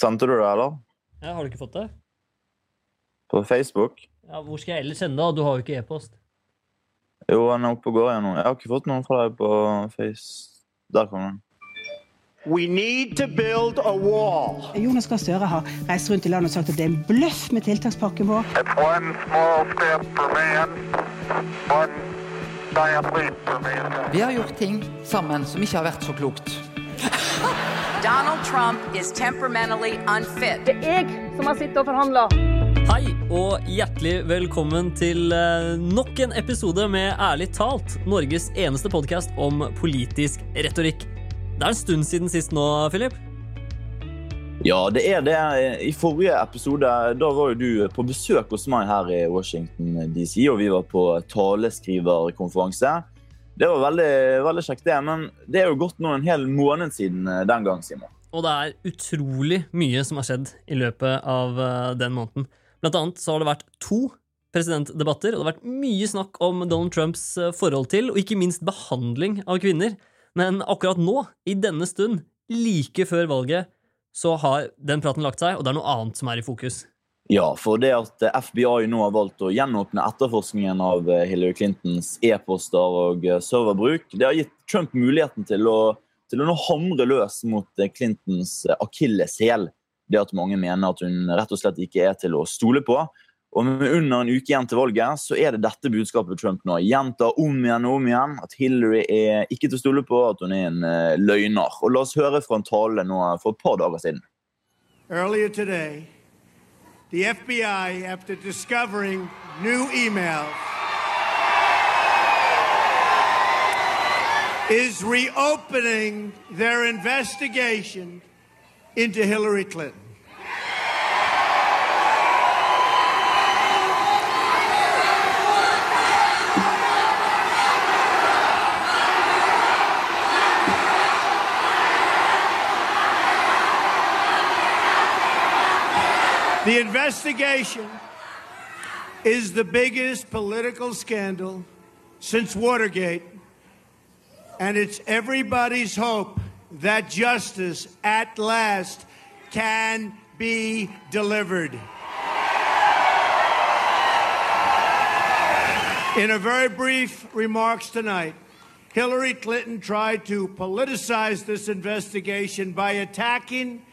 Sendte du det, eller? Ja, har du ikke fått det? På Facebook? Ja, Hvor skal jeg ellers sende det? Du har jo ikke e-post. Jo, han er oppe og går igjen nå. Jeg har ikke fått noen fra deg på Face. Der kom den. We need to build a wall. Jonas Gahr Støre har reist rundt i landet og sagt at det er en bløff med tiltakspakken vår. It's one small step for man, one giant leap for mankind. Vi har gjort ting sammen som ikke har vært så klokt. Donald Trump is temperamentally unfit. Det er jeg som har sittet og forhandla. Hei og hjertelig velkommen til eh, nok en episode med Ærlig talt, Norges eneste podkast om politisk retorikk. Det er en stund siden sist nå, Philip. Ja, det er det. I forrige episode da var jo du på besøk hos meg her i Washington DC, og vi var på taleskriverkonferanse. Det var veldig, veldig kjekt, det. Men det er jo gått nå en hel måned siden den gang, Simon. Og det er utrolig mye som har skjedd i løpet av eh, den måneden. Blant annet så har det vært to presidentdebatter, og det har vært mye snakk om Donald Trumps eh, forhold til, og ikke minst behandling av kvinner. Men akkurat nå, i denne stund, like før valget, så har den praten lagt seg, og det er noe annet som er i fokus. Ja, for det at FBI nå har valgt å gjenåpne etterforskningen av Hillary Clintons e-poster og serverbruk, det har gitt Trump muligheten til å, til å nå hamre løs mot Clintons akilleshæl. Det at mange mener at hun rett og slett ikke er til å stole på. Og med under en uke igjen til valget så er det dette budskapet Trump nå gjentar om igjen og om igjen. At Hillary er ikke til å stole på, at hun er en løgner. Og La oss høre fra en tale nå for et par dager siden. Earlier today, the FBI, after discovering new emails, is reopening their investigation into Hillary Clinton. The investigation is the biggest political scandal since Watergate, and it's everybody's hope that justice at last can be delivered. In a very brief remarks tonight, Hillary Clinton tried to politicize this investigation by attacking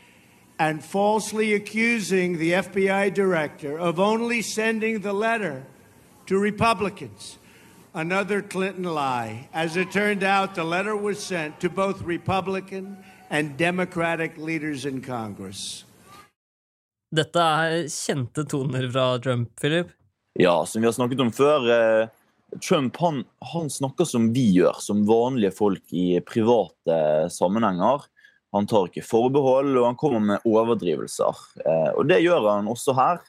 and falsely accusing the FBI director of only sending the letter to Republicans. Another Clinton lie. As it turned out, the letter was sent to both Republican and Democratic leaders in Congress. Dette er kjente toner fra Trump, Philip. Ja, som vi har snakket om før. Eh, Trump han, han snakker som vi gjør, som vanlige folk i private sammenhenger. Han tar ikke forbehold, og han kommer med overdrivelser. Eh, og det gjør han også her.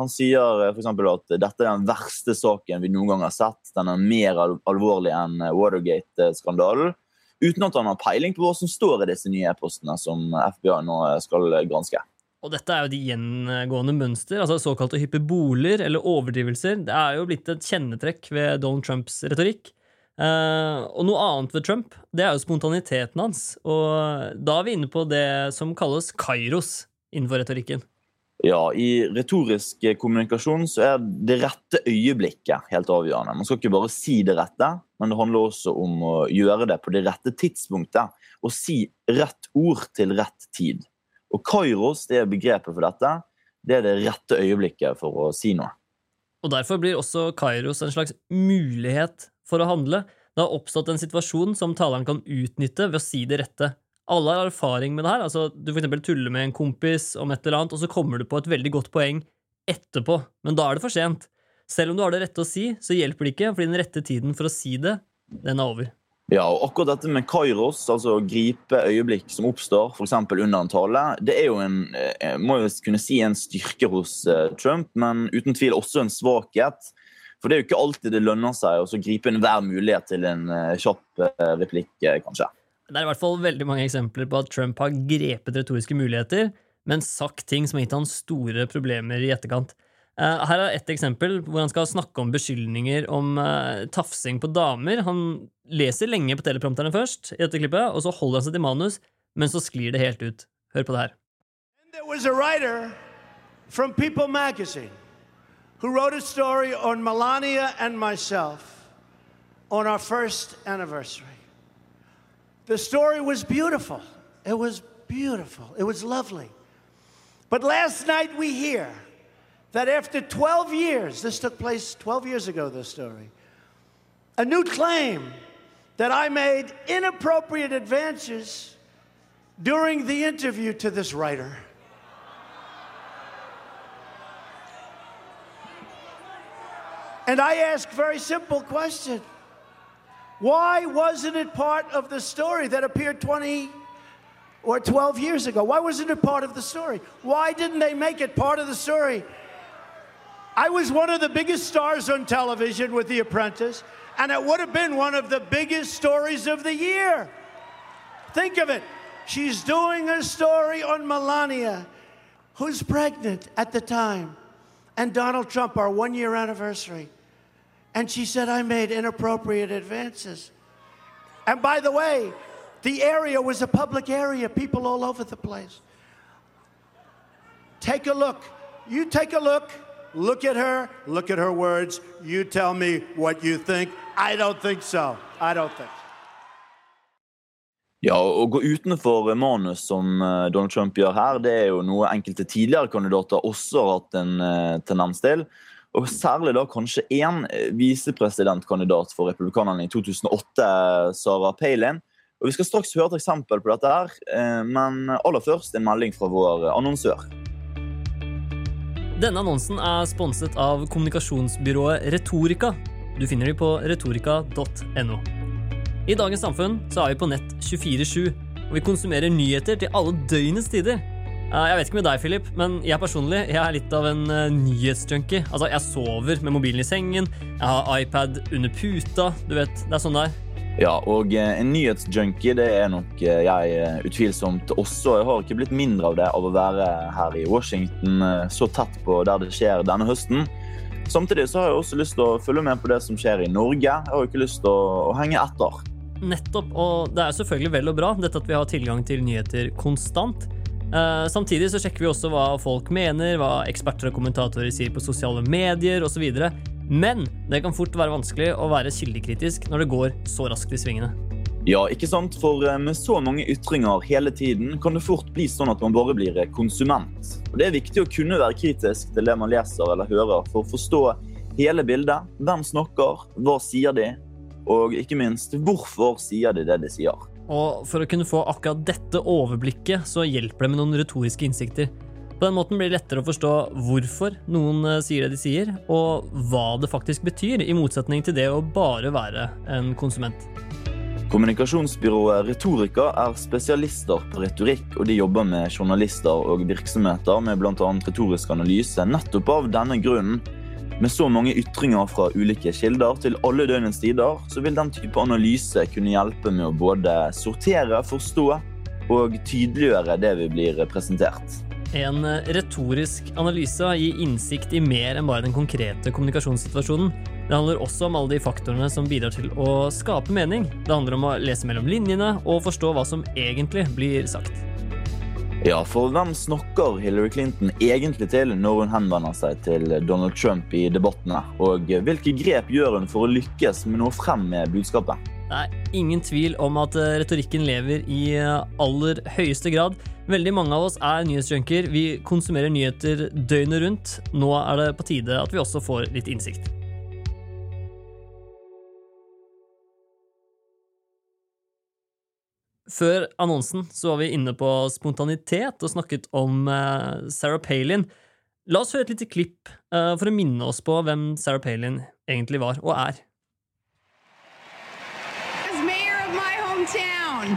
Han sier f.eks. at dette er den verste saken vi noen gang har sett. Den er mer alvorlig enn Watergate-skandalen. Uten at han har peiling på hva som står i disse nye e-postene som FBI nå skal granske. Og dette er jo de gjengående mønster, altså såkalte hyperboler eller overdrivelser. Det er jo blitt et kjennetrekk ved Donald Trumps retorikk. Uh, og noe annet ved Trump, det er jo spontaniteten hans. Og da er vi inne på det som kalles kairos innenfor retorikken. Ja, i retorisk kommunikasjon så er det rette øyeblikket helt avgjørende. Man skal ikke bare si det rette, men det handler også om å gjøre det på det rette tidspunktet. Og si rett ord til rett tid. Og kairos, det er begrepet for dette, det er det rette øyeblikket for å si noe. Og derfor blir også kairos en slags mulighet for å handle. Det har oppstått en situasjon som taleren kan utnytte ved å si det rette. Alle har erfaring med det her. altså Du for tuller med en kompis om et eller annet, og så kommer du på et veldig godt poeng etterpå, men da er det for sent. Selv om du har det rette å si, så hjelper det ikke, fordi den rette tiden for å si det, den er over. Ja, og akkurat dette med kairos, altså å gripe øyeblikk som oppstår, f.eks. under en tale, det er jo en må jo kunne si en styrke hos Trump, men uten tvil også en svakhet. For det er jo ikke alltid det lønner seg å gripe enhver mulighet til en kjapp replikk, kanskje. Det er i hvert fall veldig mange eksempler på at Trump har grepet retoriske muligheter, men sagt ting som har gitt han store problemer i etterkant. Her er et eksempel hvor han skal snakke om beskyldninger om tafsing på damer. Han leser lenge på teleprompterne først, i dette klippet, og så holder han seg til manus, men så sklir det helt ut. Hør på det her. There was a writer from People magazine who wrote a story on Melania and myself on our first anniversary. The story was beautiful. It was beautiful. It was lovely. But last night we hear that after 12 years, this took place 12 years ago, this story, a new claim that I made inappropriate advances during the interview to this writer. And I ask very simple question. Why wasn't it part of the story that appeared 20 or 12 years ago? Why wasn't it part of the story? Why didn't they make it part of the story? I was one of the biggest stars on television with The Apprentice, and it would have been one of the biggest stories of the year. Think of it. She's doing a story on Melania, who's pregnant at the time, and Donald Trump, our one year anniversary. And she said, I made inappropriate advances. And by the way, the area was a public area, people all over the place. Take a look. You take a look. Look at her. Look at her words. You tell me what you think. I don't think so. I don't think. Ja, Å gå utenfor manus, som eh, Donald Trump gjør her, det er jo noe enkelte tidligere kandidater også har hatt en eh, tendens til. Og særlig da kanskje én eh, visepresidentkandidat for republikanerne i 2008, Sarah Palin. Og Vi skal straks høre et eksempel på dette, her, eh, men aller først en melding fra vår annonsør. Denne annonsen er sponset av kommunikasjonsbyrået Retorika. Du finner dem på retorika.no. I dagens samfunn så er vi på nett 24-7, og vi konsumerer nyheter til alle døgnets tider. Eh, Jeg vet ikke med deg, Philip, men jeg personlig jeg er litt av en eh, nyhetsjunkie. Altså, jeg sover med mobilen i sengen, jeg har iPad under puta. Du vet, det er sånn det er. Ja, og eh, en nyhetsjunkie det er nok jeg utvilsomt også. Jeg har ikke blitt mindre av det av å være her i Washington så tett på der det skjer denne høsten. Samtidig så har jeg også lyst til å følge med på det som skjer i Norge. Jeg har jo ikke lyst til å, å henge etter. Nettopp, og det er selvfølgelig vel og bra dette at vi har tilgang til nyheter konstant. Eh, samtidig så sjekker vi også hva folk mener, hva eksperter og kommentatorer sier på sosiale medier osv. Men det kan fort være vanskelig å være kildekritisk når det går så raskt i svingene. Ja, ikke sant? For eh, med så mange ytringer hele tiden kan det fort bli sånn at man bare blir eh, konsument. Og Det er viktig å kunne være kritisk til det man leser eller hører for å forstå hele bildet. Hvem snakker, hva sier de, og ikke minst hvorfor sier de det de sier. Og for å kunne få akkurat dette overblikket, så hjelper det med noen retoriske innsikter. På den måten blir det lettere å forstå hvorfor noen eh, sier det de sier, og hva det faktisk betyr, i motsetning til det å bare være en konsument. Kommunikasjonsbyrået Retorika er spesialister på retorikk, og de jobber med journalister og virksomheter med bl.a. retorisk analyse nettopp av denne grunnen. Med så mange ytringer fra ulike kilder til alle døgnets tider, så vil den type analyse kunne hjelpe med å både sortere, forstå og tydeliggjøre det vi blir presentert. En eh, retorisk analyse gir innsikt i mer enn bare den konkrete kommunikasjonssituasjonen. Det handler også om alle de faktorene som bidrar til å skape mening. Det handler om å lese mellom linjene og forstå hva som egentlig blir sagt. Ja, for hvem snakker Hillary Clinton egentlig til når hun henvender seg til Donald Trump i debattene? Og hvilke grep gjør hun for å lykkes med nå frem med budskapet? Det er ingen tvil om at eh, retorikken lever i eh, aller høyeste grad. Veldig mange av oss er nyhetsjunker. Vi konsumerer nyheter døgnet rundt. Nå er det på tide at vi også får litt innsikt. Før annonsen så var vi inne på spontanitet og snakket om eh, Sarah Palin. La oss høre et lite klipp eh, for å minne oss på hvem Sarah Palin egentlig var og er. as mayor of my hometown.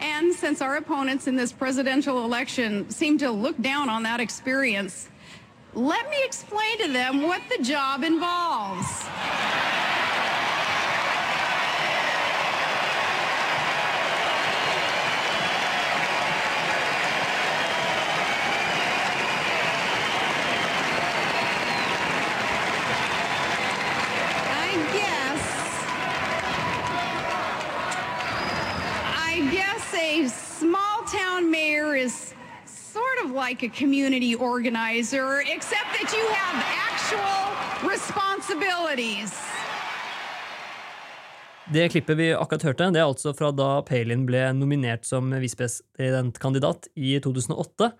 And since our opponents in this presidential election seem to look down on that experience, let me explain to them what the job involves. I guess. I guess a small town mayor of like a community organizer, except that you have actual responsibilities. Det klippet vi akkurat hørte, det er altså fra da Palin ble nominert som visepresidentkandidat i 2008.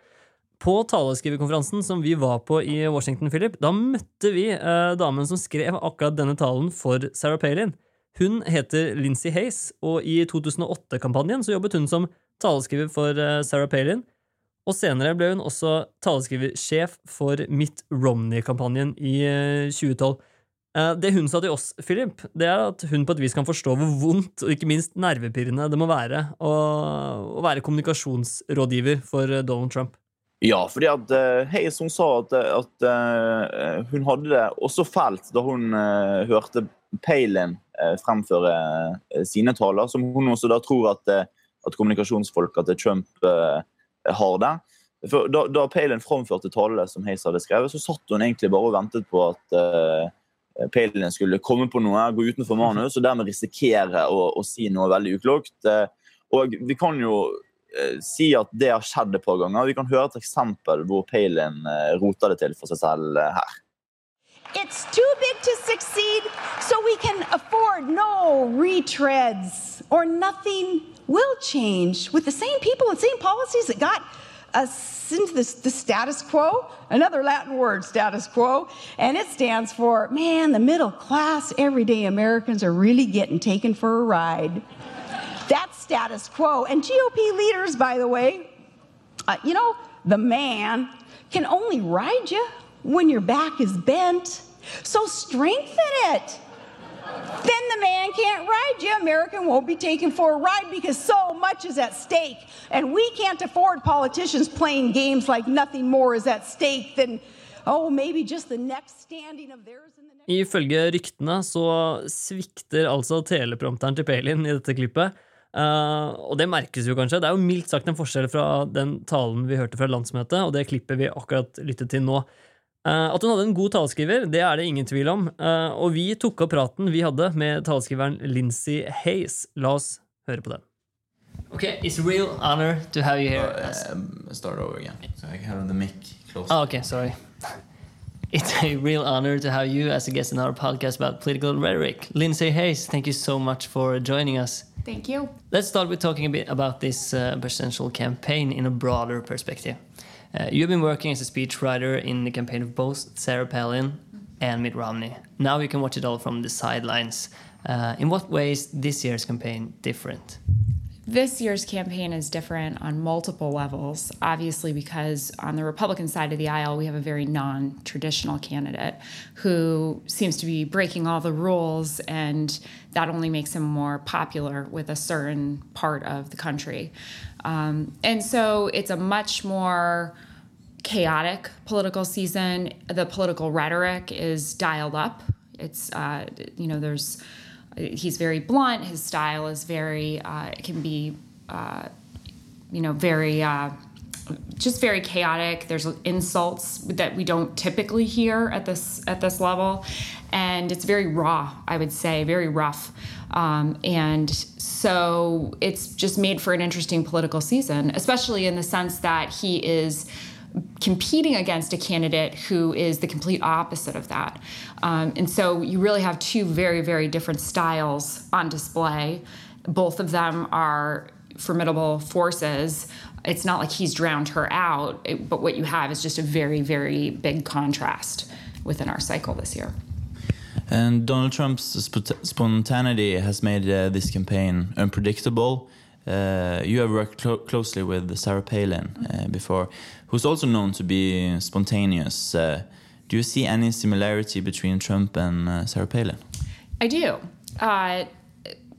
På taleskriverkonferansen som vi var på i Washington, Philip, da møtte vi eh, damen som skrev akkurat denne talen for Sarah Palin. Hun heter Lindsay Hayes, og i 2008-kampanjen så jobbet hun som taleskriver for eh, Sarah Palin. Og senere ble hun også taleskriversjef for Mitt Romney-kampanjen i eh, 2012. Eh, Det hun sa til oss, Philip, det er at hun på et vis kan forstå hvor vondt og ikke minst nervepirrende det må være å, å være kommunikasjonsrådgiver for eh, Donald Trump. Ja, fordi at Hayes hun sa at, at eh, hun hadde det også fælt da hun eh, hørte Palin eh, fremføre eh, sine taler, som hun også da tror at, eh, at kommunikasjonsfolka til Trump eh, har det. For da, da Palin framførte talene som Hayes hadde skrevet, så satt hun egentlig bare og ventet på at uh, Palin skulle komme på noe, gå utenfor manus og dermed risikere å, å si noe veldig uklokt. Uh, og vi kan jo uh, si at det har skjedd et par ganger. Vi kan høre et eksempel hvor Palin eh, roter det til for seg selv eh, her. It's too big to succeed, so we can afford no retreads, or nothing will change with the same people and same policies that got us into the status quo. Another Latin word, status quo, and it stands for man, the middle class, everyday Americans are really getting taken for a ride. That's status quo. And GOP leaders, by the way, uh, you know, the man can only ride you when your back is bent. So strengthen it. Then the man can't ride you. American won't be taken for a ride because so much is at stake. And we can't afford politicians playing games like nothing more is at stake than, oh, maybe just the next standing of theirs. Ifølge ryktene så svikter altså teleprompteren til Palin i dette klippet. Uh, og det merkes jo kanskje. Det er jo mildt sagt en forskjell fra den talen vi hørte fra landsmøtet, og det klippet vi akkurat lyttet til nå. Eh, at hun hadde en god taleskriver, det er det ingen tvil om. Eh, og vi tok opp praten vi hadde med taleskriveren Lindsay Hayes. La oss høre på den. Okay, it's a real honor to have you here. Um, start over again. So I have the mic close. Oh, okay, sorry. It's a real honor to have you as a guest in our podcast about political rhetoric. Lindsay Hayes, thank you so much for joining us. Thank you. Let's start with talking a bit about this uh, presidential campaign in a broader perspective. Uh, you've been working as a speechwriter in the campaign of both Sarah Palin and Mitt Romney. Now you can watch it all from the sidelines. Uh, in what ways this year's campaign different? This year's campaign is different on multiple levels, obviously, because on the Republican side of the aisle, we have a very non traditional candidate who seems to be breaking all the rules, and that only makes him more popular with a certain part of the country. Um, and so it's a much more chaotic political season. The political rhetoric is dialed up. It's, uh, you know, there's, he's very blunt. His style is very, uh, it can be, uh, you know, very, uh, just very chaotic. There's insults that we don't typically hear at this at this level, and it's very raw. I would say very rough, um, and so it's just made for an interesting political season, especially in the sense that he is competing against a candidate who is the complete opposite of that. Um, and so you really have two very, very different styles on display. Both of them are formidable forces. It's not like he's drowned her out, it- but what you have is just a very, very big contrast within our cycle this year. And Donald Trump's spontaneity has made uh, this campaign unpredictable. Uh, you have worked clo- closely with Sarah Palin uh, before, who's also known to be spontaneous. Uh, do you see any similarity between Trump and uh, Sarah Palin? I do. Uh,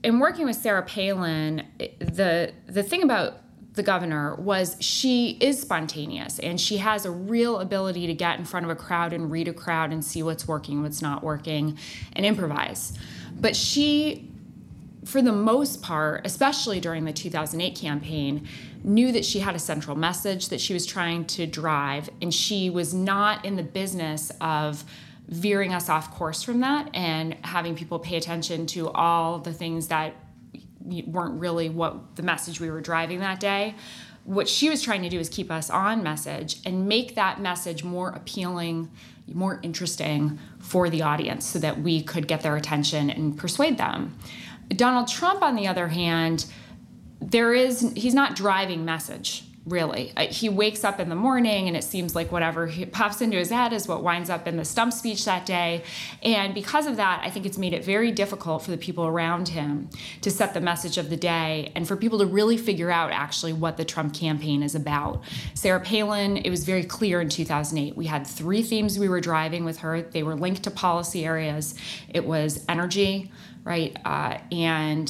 in working with Sarah Palin, the the thing about the governor was she is spontaneous and she has a real ability to get in front of a crowd and read a crowd and see what's working, what's not working, and improvise. But she for the most part, especially during the 2008 campaign, knew that she had a central message that she was trying to drive, and she was not in the business of veering us off course from that and having people pay attention to all the things that weren't really what the message we were driving that day. what she was trying to do is keep us on message and make that message more appealing, more interesting for the audience so that we could get their attention and persuade them. Donald Trump, on the other hand, there is he's not driving message really. Uh, he wakes up in the morning and it seems like whatever he pops into his head is what winds up in the stump speech that day. And because of that, I think it's made it very difficult for the people around him to set the message of the day and for people to really figure out actually what the Trump campaign is about. Sarah Palin, it was very clear in 2008. We had three themes we were driving with her, they were linked to policy areas. It was energy, right? Uh, and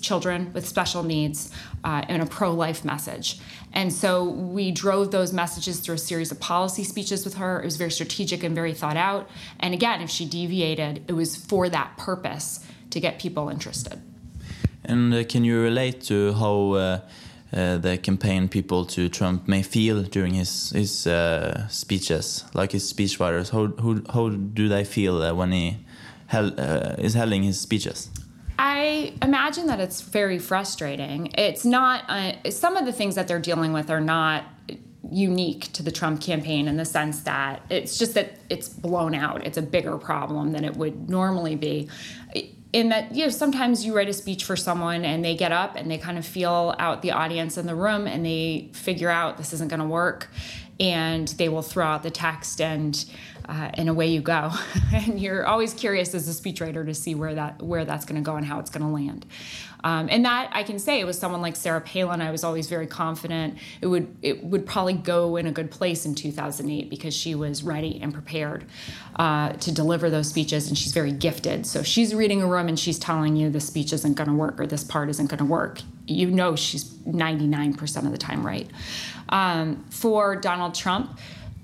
children with special needs uh, and a pro life message. And so we drove those messages through a series of policy speeches with her. It was very strategic and very thought out. And again, if she deviated, it was for that purpose to get people interested. And uh, can you relate to how uh, uh, the campaign people to Trump may feel during his his uh, speeches, like his speechwriters? How, how, how do they feel uh, when he uh, is holding his speeches? I imagine that it's very frustrating. It's not, uh, some of the things that they're dealing with are not unique to the Trump campaign in the sense that it's just that it's blown out. It's a bigger problem than it would normally be. In that, you know, sometimes you write a speech for someone and they get up and they kind of feel out the audience in the room and they figure out this isn't going to work and they will throw out the text and uh, and away you go. and you're always curious as a speechwriter to see where that where that's going to go and how it's going to land. Um, and that I can say it was someone like Sarah Palin. I was always very confident it would it would probably go in a good place in 2008 because she was ready and prepared uh, to deliver those speeches, and she's very gifted. So she's reading a room and she's telling you this speech isn't going to work or this part isn't going to work. You know she's 99% of the time right. Um, for Donald Trump,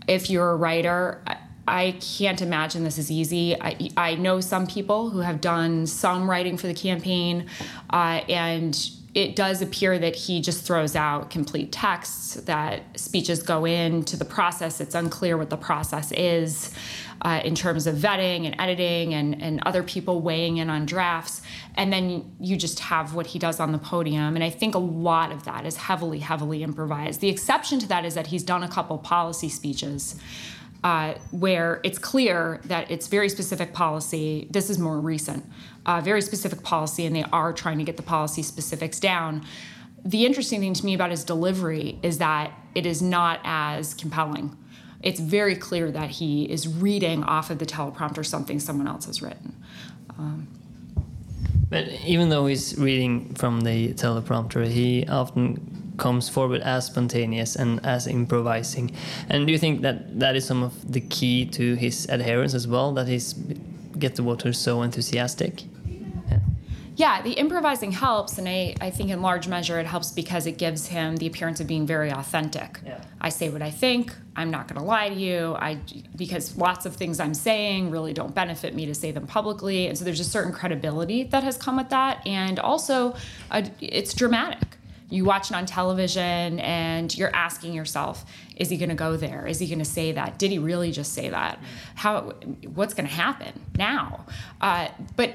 if you're a writer, I can't imagine this is easy. I, I know some people who have done some writing for the campaign, uh, and it does appear that he just throws out complete texts, that speeches go into the process. It's unclear what the process is uh, in terms of vetting and editing and, and other people weighing in on drafts. And then you just have what he does on the podium. And I think a lot of that is heavily, heavily improvised. The exception to that is that he's done a couple policy speeches uh, where it's clear that it's very specific policy. This is more recent, uh, very specific policy, and they are trying to get the policy specifics down. The interesting thing to me about his delivery is that it is not as compelling. It's very clear that he is reading off of the teleprompter something someone else has written. Um, but even though he's reading from the teleprompter, he often comes forward as spontaneous and as improvising. And do you think that that is some of the key to his adherence as well? That he's get the voters so enthusiastic. Yeah. yeah, the improvising helps, and I, I think in large measure it helps because it gives him the appearance of being very authentic. Yeah. I say what I think. I'm not going to lie to you. I because lots of things I'm saying really don't benefit me to say them publicly, and so there's a certain credibility that has come with that, and also uh, it's dramatic you watch it on television and you're asking yourself is he going to go there? Is he going to say that? Did he really just say that? How what's going to happen now? Uh, but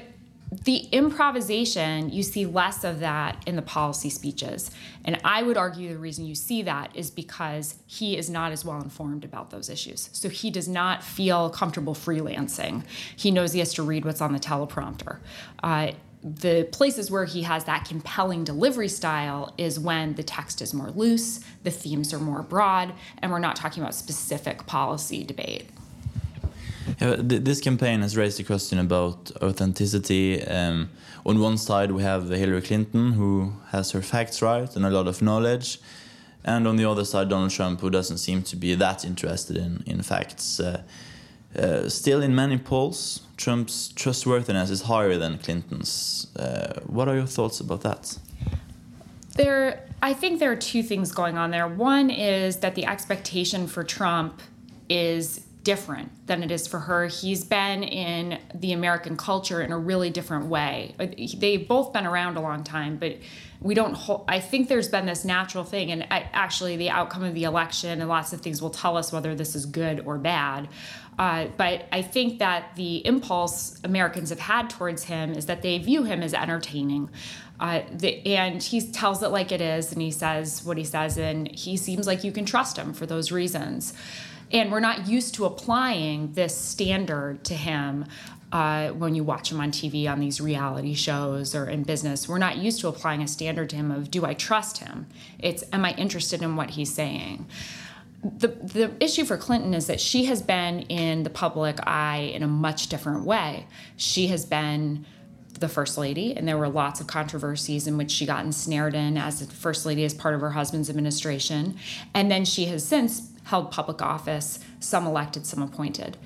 the improvisation you see less of that in the policy speeches. And i would argue the reason you see that is because he is not as well informed about those issues. So he does not feel comfortable freelancing. He knows he has to read what's on the teleprompter. Uh, the places where he has that compelling delivery style is when the text is more loose, the themes are more broad, and we're not talking about specific policy debate. Yeah, this campaign has raised the question about authenticity. Um, on one side, we have Hillary Clinton, who has her facts right and a lot of knowledge. And on the other side, Donald Trump, who doesn't seem to be that interested in, in facts. Uh, uh, still, in many polls, Trump's trustworthiness is higher than Clinton's. Uh, what are your thoughts about that? There, I think there are two things going on there. One is that the expectation for Trump is different than it is for her. He's been in the American culture in a really different way. They've both been around a long time, but we don't i think there's been this natural thing and I, actually the outcome of the election and lots of things will tell us whether this is good or bad uh, but i think that the impulse americans have had towards him is that they view him as entertaining uh, the, and he tells it like it is and he says what he says and he seems like you can trust him for those reasons and we're not used to applying this standard to him uh, when you watch him on TV on these reality shows or in business. We're not used to applying a standard to him of do I trust him? It's am I interested in what he's saying? The, the issue for Clinton is that she has been in the public eye in a much different way. She has been the first lady, and there were lots of controversies in which she got ensnared in as the first lady as part of her husband's administration. And then she has since held public office, some elected, some appointed.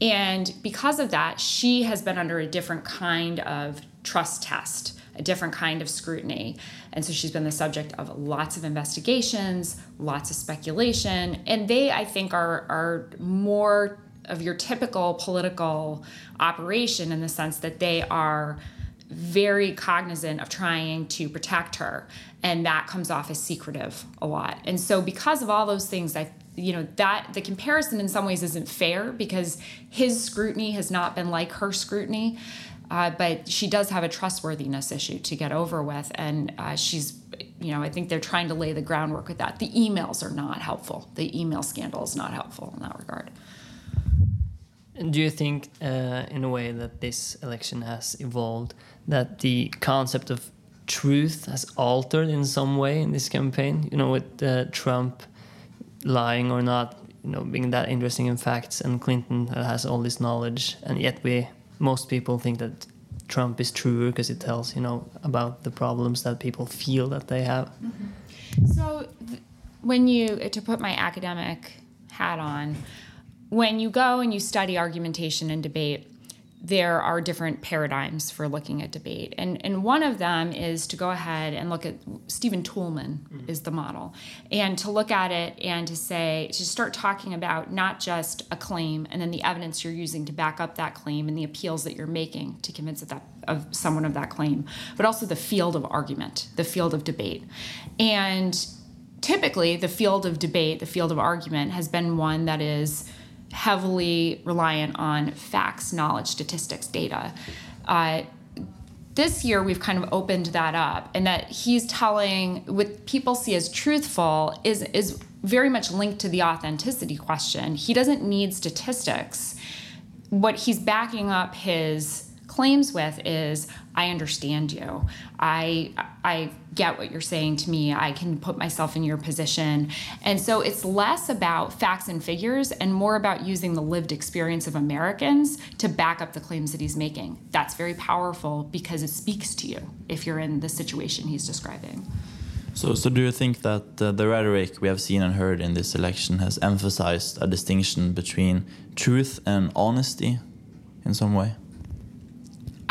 And because of that, she has been under a different kind of trust test, a different kind of scrutiny. And so she's been the subject of lots of investigations, lots of speculation. And they, I think, are, are more of your typical political operation in the sense that they are very cognizant of trying to protect her and that comes off as secretive a lot and so because of all those things i you know that the comparison in some ways isn't fair because his scrutiny has not been like her scrutiny. Uh, but she does have a trustworthiness issue to get over with. And uh, she's you know i think they're trying to lay the groundwork with that. The emails are not helpful. The email scandal is not helpful in that regard. And do you think uh, in a way that this election has evolved that the concept of truth has altered in some way in this campaign? You know with uh, trump lying or not, you know, being that interesting in facts, and Clinton has all this knowledge, and yet we most people think that Trump is truer because it tells you know about the problems that people feel that they have. Mm -hmm. So, when you to put my academic hat on, when you go and you study argumentation and debate there are different paradigms for looking at debate. And, and one of them is to go ahead and look at Stephen Toulmin mm-hmm. is the model, and to look at it and to say, to start talking about not just a claim and then the evidence you're using to back up that claim and the appeals that you're making to convince of, that, of someone of that claim, but also the field of argument, the field of debate. And typically, the field of debate, the field of argument, has been one that is heavily reliant on facts, knowledge, statistics, data. Uh, this year, we've kind of opened that up, and that he's telling what people see as truthful is is very much linked to the authenticity question. He doesn't need statistics. What he's backing up his claims with is I understand you. I I get what you're saying to me. I can put myself in your position. And so it's less about facts and figures and more about using the lived experience of Americans to back up the claims that he's making. That's very powerful because it speaks to you if you're in the situation he's describing. So, so do you think that uh, the rhetoric we have seen and heard in this election has emphasized a distinction between truth and honesty in some way?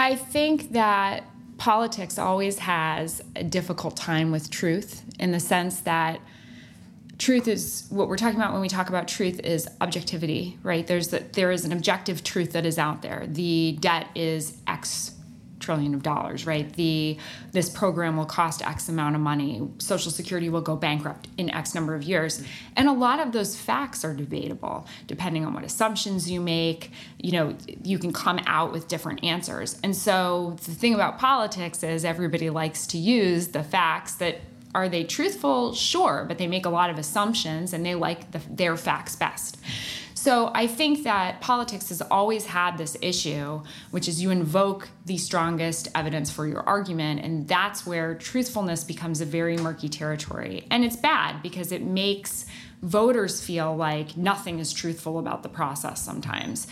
I think that politics always has a difficult time with truth in the sense that truth is what we're talking about when we talk about truth is objectivity right? There's the, there is an objective truth that is out there. The debt is x trillion of dollars, right? The this program will cost X amount of money. Social Security will go bankrupt in X number of years. And a lot of those facts are debatable depending on what assumptions you make. You know, you can come out with different answers. And so the thing about politics is everybody likes to use the facts that are they truthful? Sure, but they make a lot of assumptions and they like the, their facts best. So I think that politics has always had this issue, which is you invoke the strongest evidence for your argument, and that's where truthfulness becomes a very murky territory. And it's bad because it makes voters feel like nothing is truthful about the process sometimes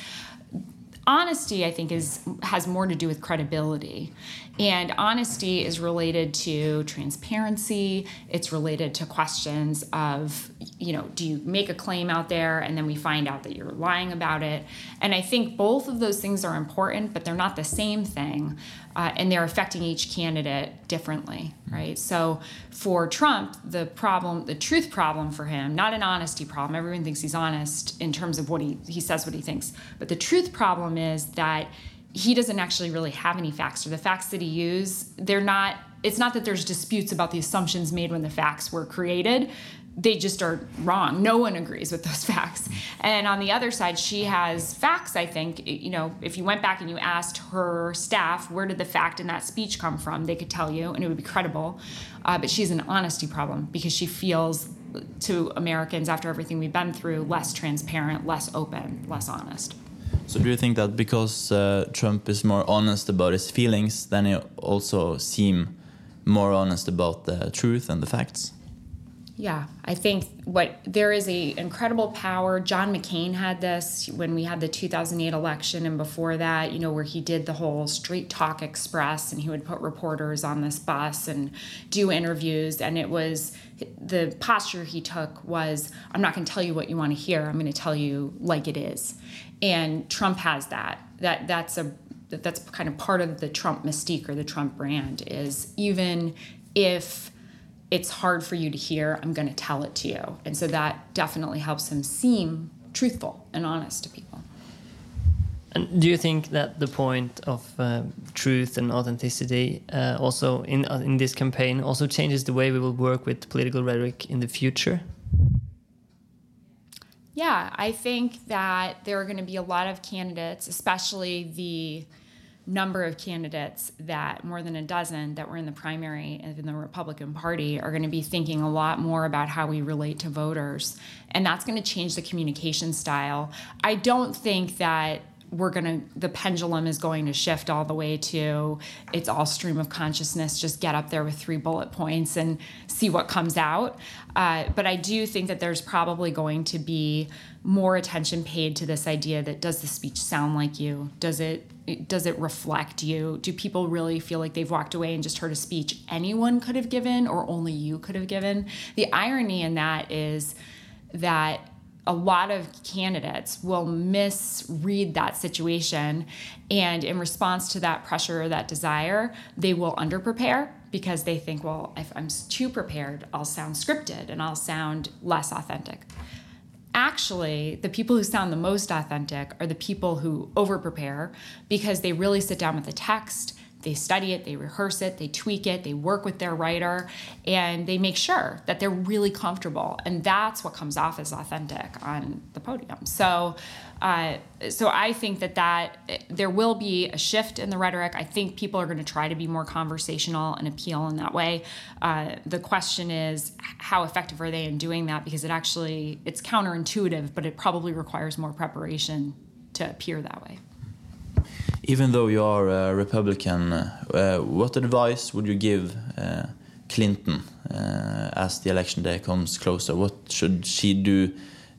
honesty i think is has more to do with credibility. And honesty is related to transparency. It's related to questions of you know do you make a claim out there? And then we find out that you're lying about it. And i think both of those things are important but they're not the same thing uh, and they're affecting each candidate differently, right? So for Trump, the problem, the truth problem for him, not an honesty problem. Everyone thinks he's honest in terms of what he he says, what he thinks, but the truth problem is that he doesn't actually really have any facts, or the facts that he uses, they're not it's not that there's disputes about the assumptions made when the facts were created they just are wrong. No one agrees with those facts. And on the other side, she has facts, I think. You know, if you went back and you asked her staff, where did the fact in that speech come from, they could tell you, and it would be credible. Uh, but she's an honesty problem because she feels to Americans, after everything we've been through, less transparent, less open, less honest. So, do you think that because uh, Trump is more honest about his feelings, then he also seem more honest about the truth and the facts? Yeah, I think what there is a incredible power. John McCain had this when we had the 2008 election, and before that, you know, where he did the whole Straight Talk Express, and he would put reporters on this bus and do interviews, and it was the posture he took was, "I'm not going to tell you what you want to hear. I'm going to tell you like it is," and Trump has that. That that's a that's kind of part of the Trump mystique or the Trump brand is even if it's hard for you to hear, I'm going to tell it to you. And so that definitely helps him seem truthful and honest to people. And do you think that the point of uh, truth and authenticity uh, also in uh, in this campaign also changes the way we will work with political rhetoric in the future? Yeah, I think that there are going to be a lot of candidates, especially the number of candidates that more than a dozen that were in the primary in the Republican Party are going to be thinking a lot more about how we relate to voters. And that's going to change the communication style. I don't think that we're to the pendulum is going to shift all the way to it's all stream of consciousness just get up there with three bullet points and see what comes out. Uh, but i do think that there's probably going to be more attention paid to this idea that does the speech sound like you? Does it does it reflect you? Do people really feel like they've walked away and just heard a speech anyone could have given or only you could have given? The irony in that is that a lot of candidates will misread that situation. And in response to that pressure or that desire they will underprepare because they think well if i'm too prepared i'll sound scripted and i'll sound less authentic. Actually the people who sound the most authentic are the people who overprepare because they really sit down with the text they study it, they rehearse it, they tweak it, they work with their writer, and they make sure that they're really comfortable. And that's what comes off as authentic on the podium. So, uh, so I think that that there will be a shift in the rhetoric. I think people are going to try to be more conversational and appeal in that way. Uh, the question is, how effective are they in doing that? Because it actually it's counterintuitive, but it probably requires more preparation to appear that way even though you are a Republican, uh, what advice would you give uh, Clinton uh, as the election day comes closer? What should she do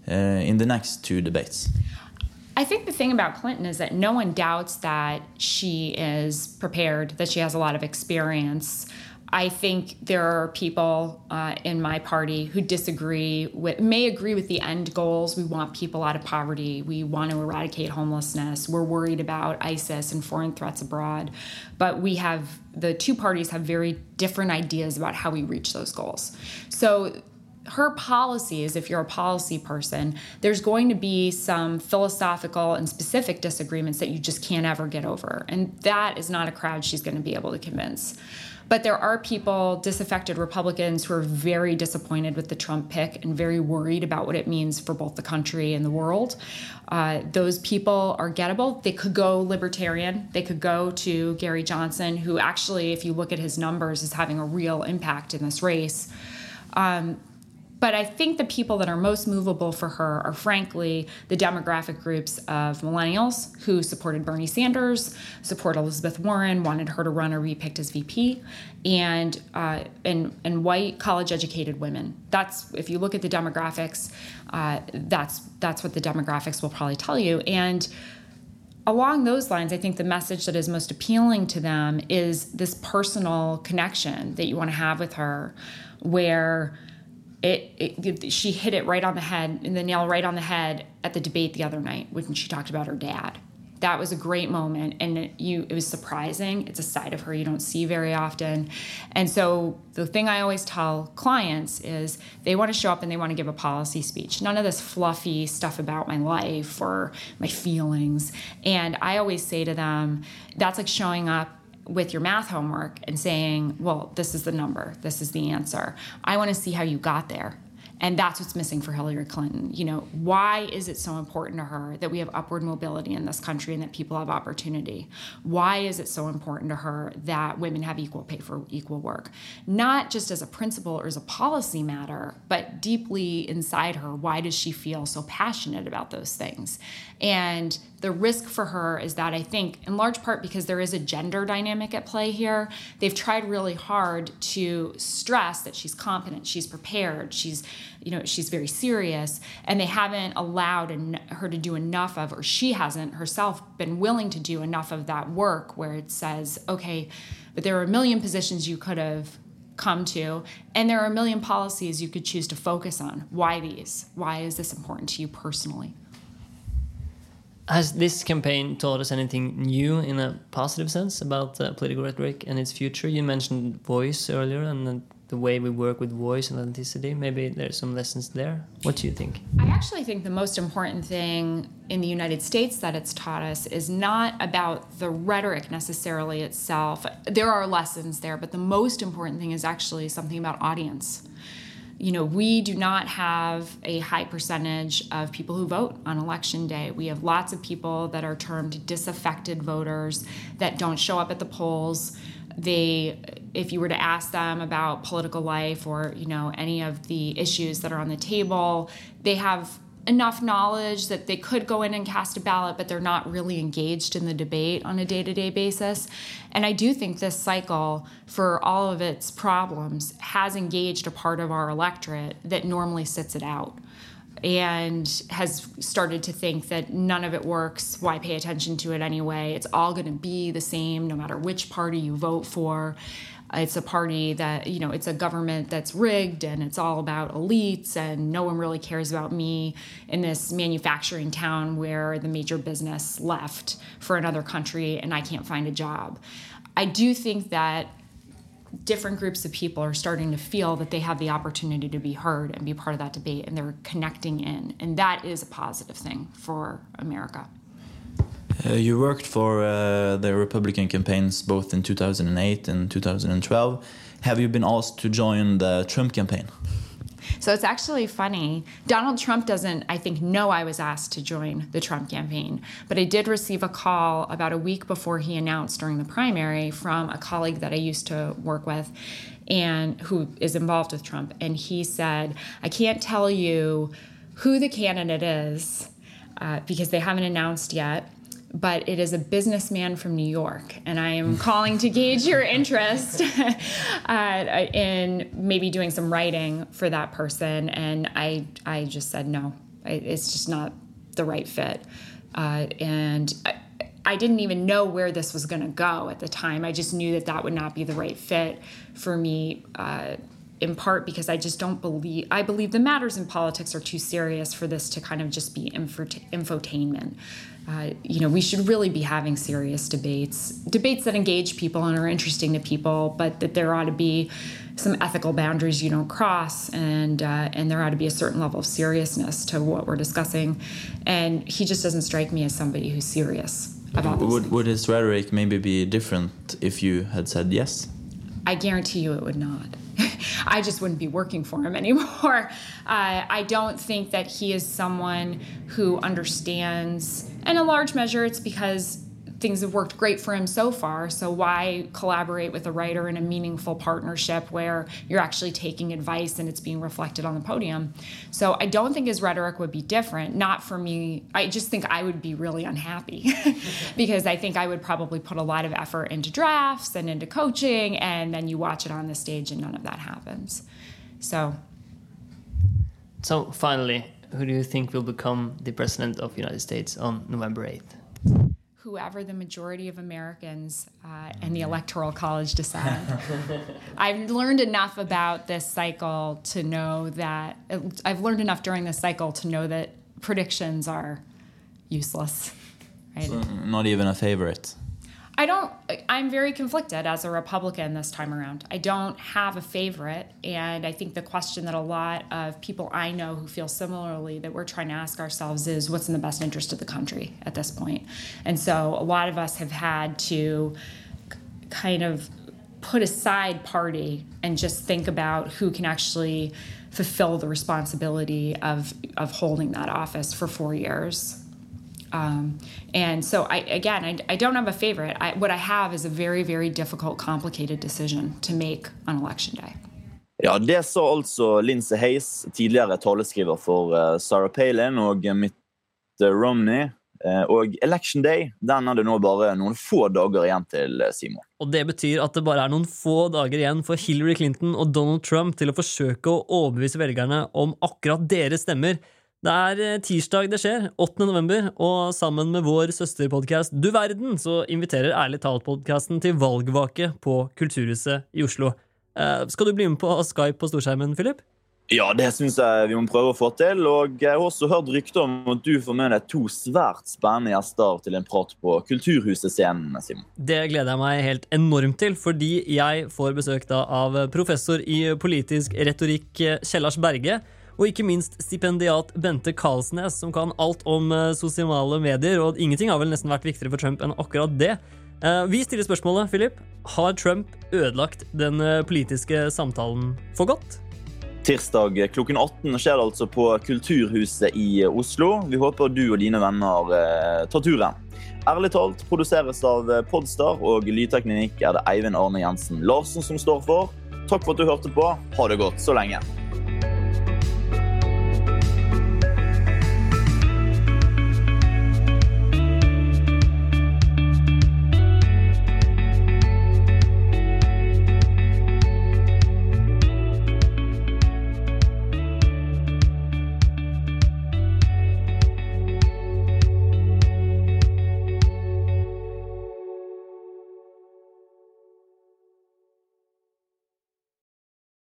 in the next two debates? I think the thing about Clinton is that no one doubts that she is prepared, that she has a lot of experience. I think there are people uh, in my party who disagree with, may agree with the end goals. We want people out of poverty. We want to eradicate homelessness. We're worried about ISIS and foreign threats abroad. But we have, the two parties have very different ideas about how we reach those goals. So her policies, if you're a policy person, there's going to be some philosophical and specific disagreements that you just can't ever get over. And that is not a crowd she's going to be able to convince. But there are people, disaffected Republicans, who are very disappointed with the Trump pick and very worried about what it means for both the country and the world. Uh, those people are gettable. They could go libertarian. They could go to Gary Johnson, who actually, if you look at his numbers, is having a real impact in this race. Um, but I think the people that are most movable for her are, frankly, the demographic groups of millennials who supported Bernie Sanders, support Elizabeth Warren, wanted her to run or be picked as VP, and uh, and and white college-educated women. That's if you look at the demographics, uh, that's that's what the demographics will probably tell you. And along those lines, I think the message that is most appealing to them is this personal connection that you want to have with her, where it, it, she hit it right on the head and the nail right on the head at the debate the other night when she talked about her dad. That was a great moment and it, you it was surprising. It's a side of her you don't see very often. And so the thing i always tell clients is they want to show up and they want to give a policy speech. None of this fluffy stuff about my life or my feelings. And i always say to them that's like showing up with your math homework and saying, well, this is the number, this is the answer. I want to see how you got there. And that's what's missing for Hillary Clinton. You know, why is it so important to her that we have upward mobility in this country and that people have opportunity? Why is it so important to her that women have equal pay for equal work? Not just as a principle or as a policy matter, but deeply inside her, why does she feel so passionate about those things? And the risk for her is that I think, in large part because there is a gender dynamic at play here, they've tried really hard to stress that she's competent, she's prepared, she's, you know, she's very serious, and they haven't allowed her to do enough of, or she hasn't herself been willing to do enough of that work where it says, okay, but there are a million positions you could have come to and there are a million policies you could choose to focus on. Why these? Why is this important to you personally has this campaign taught us anything new in a positive sense about uh, political rhetoric and its future? You mentioned voice earlier and the, the way we work with voice and authenticity. Maybe there's some lessons there. What do you think? I actually think the most important thing in the United States that it's taught us is not about the rhetoric necessarily itself. There are lessons there, but the most important thing is actually something about audience you know, we do not have a high percentage of people who vote on election day. We have lots of people that are termed disaffected voters that don't show up at the polls. They, if you were to ask them about political life or, you know, any of the issues that are on the table, they have enough knowledge that they could go in and cast a ballot, but they're not really engaged in the debate on a day to day basis. And I do think this cycle, for all of its problems, has engaged a part of our electorate that normally sits it out and has started to think that none of it works. Why pay attention to it anyway? It's all going to be the same no matter which party you vote for. It's a party that, you know, it's a government that's rigged and it's all about elites and no one really cares about me in this manufacturing town where the major business left for another country and I can't find a job. I do think that different groups of people are starting to feel that they have the opportunity to be heard and be part of that debate and they're connecting in. And that is a positive thing for America. Uh, you worked for uh, the Republican campaigns both in 2008 and 2012. Have you been asked to join the Trump campaign? So it's actually funny. Donald Trump doesn't, I think, know I was asked to join the Trump campaign, but I did receive a call about a week before he announced during the primary from a colleague that I used to work with and who is involved with Trump. And he said, I can't tell you who the candidate is uh, because they haven't announced yet but it is a businessman from New York, and I am calling to gauge your interest uh, in maybe doing some writing for that person. And I, I just said no, it's just not the right fit. Uh, and I, I didn't even know where this was going to go at the time. I just knew that that would not be the right fit for me. Uh, in part because I just don't believe I believe the matters in politics are too serious for this to kind of just be infotainment. Uh, you know, we should really be having serious debates, debates that engage people and are interesting to people, but that there ought to be some ethical boundaries you don't cross, and uh, and there ought to be a certain level of seriousness to what we're discussing. And he just doesn't strike me as somebody who's serious about this. Would, would his rhetoric maybe be different if you had said yes? I guarantee you it would not. I just wouldn't be working for him anymore. Uh, I don't think that he is someone who understands, and in large measure, it's because things have worked great for him so far. So why collaborate with a writer in a meaningful partnership where you're actually taking advice and it's being reflected on the podium? So I don't think his rhetoric would be different. Not for me. I just think I would be really unhappy because I think I would probably put a lot of effort into drafts and into coaching, and then you watch it on the stage and none of that happens. So. So finally, who do you think will become the president of the United States on November 8th? Whoever the majority of Americans uh, and the Electoral College decide. I've learned enough about this cycle to know that I've learned enough during this cycle to know that predictions are useless. Right? So not even a favorite. I don't, I'm very conflicted as a Republican this time around. I don't have a favorite. And I think the question that a lot of people I know who feel similarly that we're trying to ask ourselves is what's in the best interest of the country at this point? And so a lot of us have had to kind of put aside party and just think about who can actually fulfill the responsibility of of holding that office for four years. Um, and so, I again, I, I don't have a favorite. I, what I have is a very, very difficult, complicated decision to make on election day. Ja, Det sa altså Lindsay Hayes, tidligere taleskriver for uh, Sarah Palin og Mitt Romney. Uh, og Election Day den er det nå bare noen få dager igjen til, Simon. Og Det betyr at det bare er noen få dager igjen for Hillary Clinton og Donald Trump til å forsøke å overbevise velgerne om akkurat deres stemmer. Det er tirsdag det skjer, 8. november, og sammen med vår søsterpodkast Du verden så inviterer Ærlig talt-podkasten til valgvake på Kulturhuset i Oslo. Eh, skal du bli med på Skype på storskjermen, Philip? Ja, det syns jeg vi må prøve å få til. Og jeg har også hørt rykter om at du får med deg to svært spennende gjester til en prat på Kulturhuset-scenen, Simon. Det gleder jeg meg helt enormt til, fordi jeg får besøk da av professor i politisk retorikk Kjellars Berge. Og ikke minst stipendiat Bente Karlsnes, som kan alt om sosiale medier. Og ingenting har vel nesten vært viktigere for Trump enn akkurat det. Vi stiller spørsmålet, Philip. Har Trump ødelagt den politiske samtalen for godt? Tirsdag klokken 18 skjer det altså på Kulturhuset i Oslo. Vi håper du og dine venner eh, tar turen. Ærlig talt produseres av Podstar, og lydteknikk er det Eivind Arne Jensen Larsen som står for. Takk for at du hørte på. Ha det godt så lenge.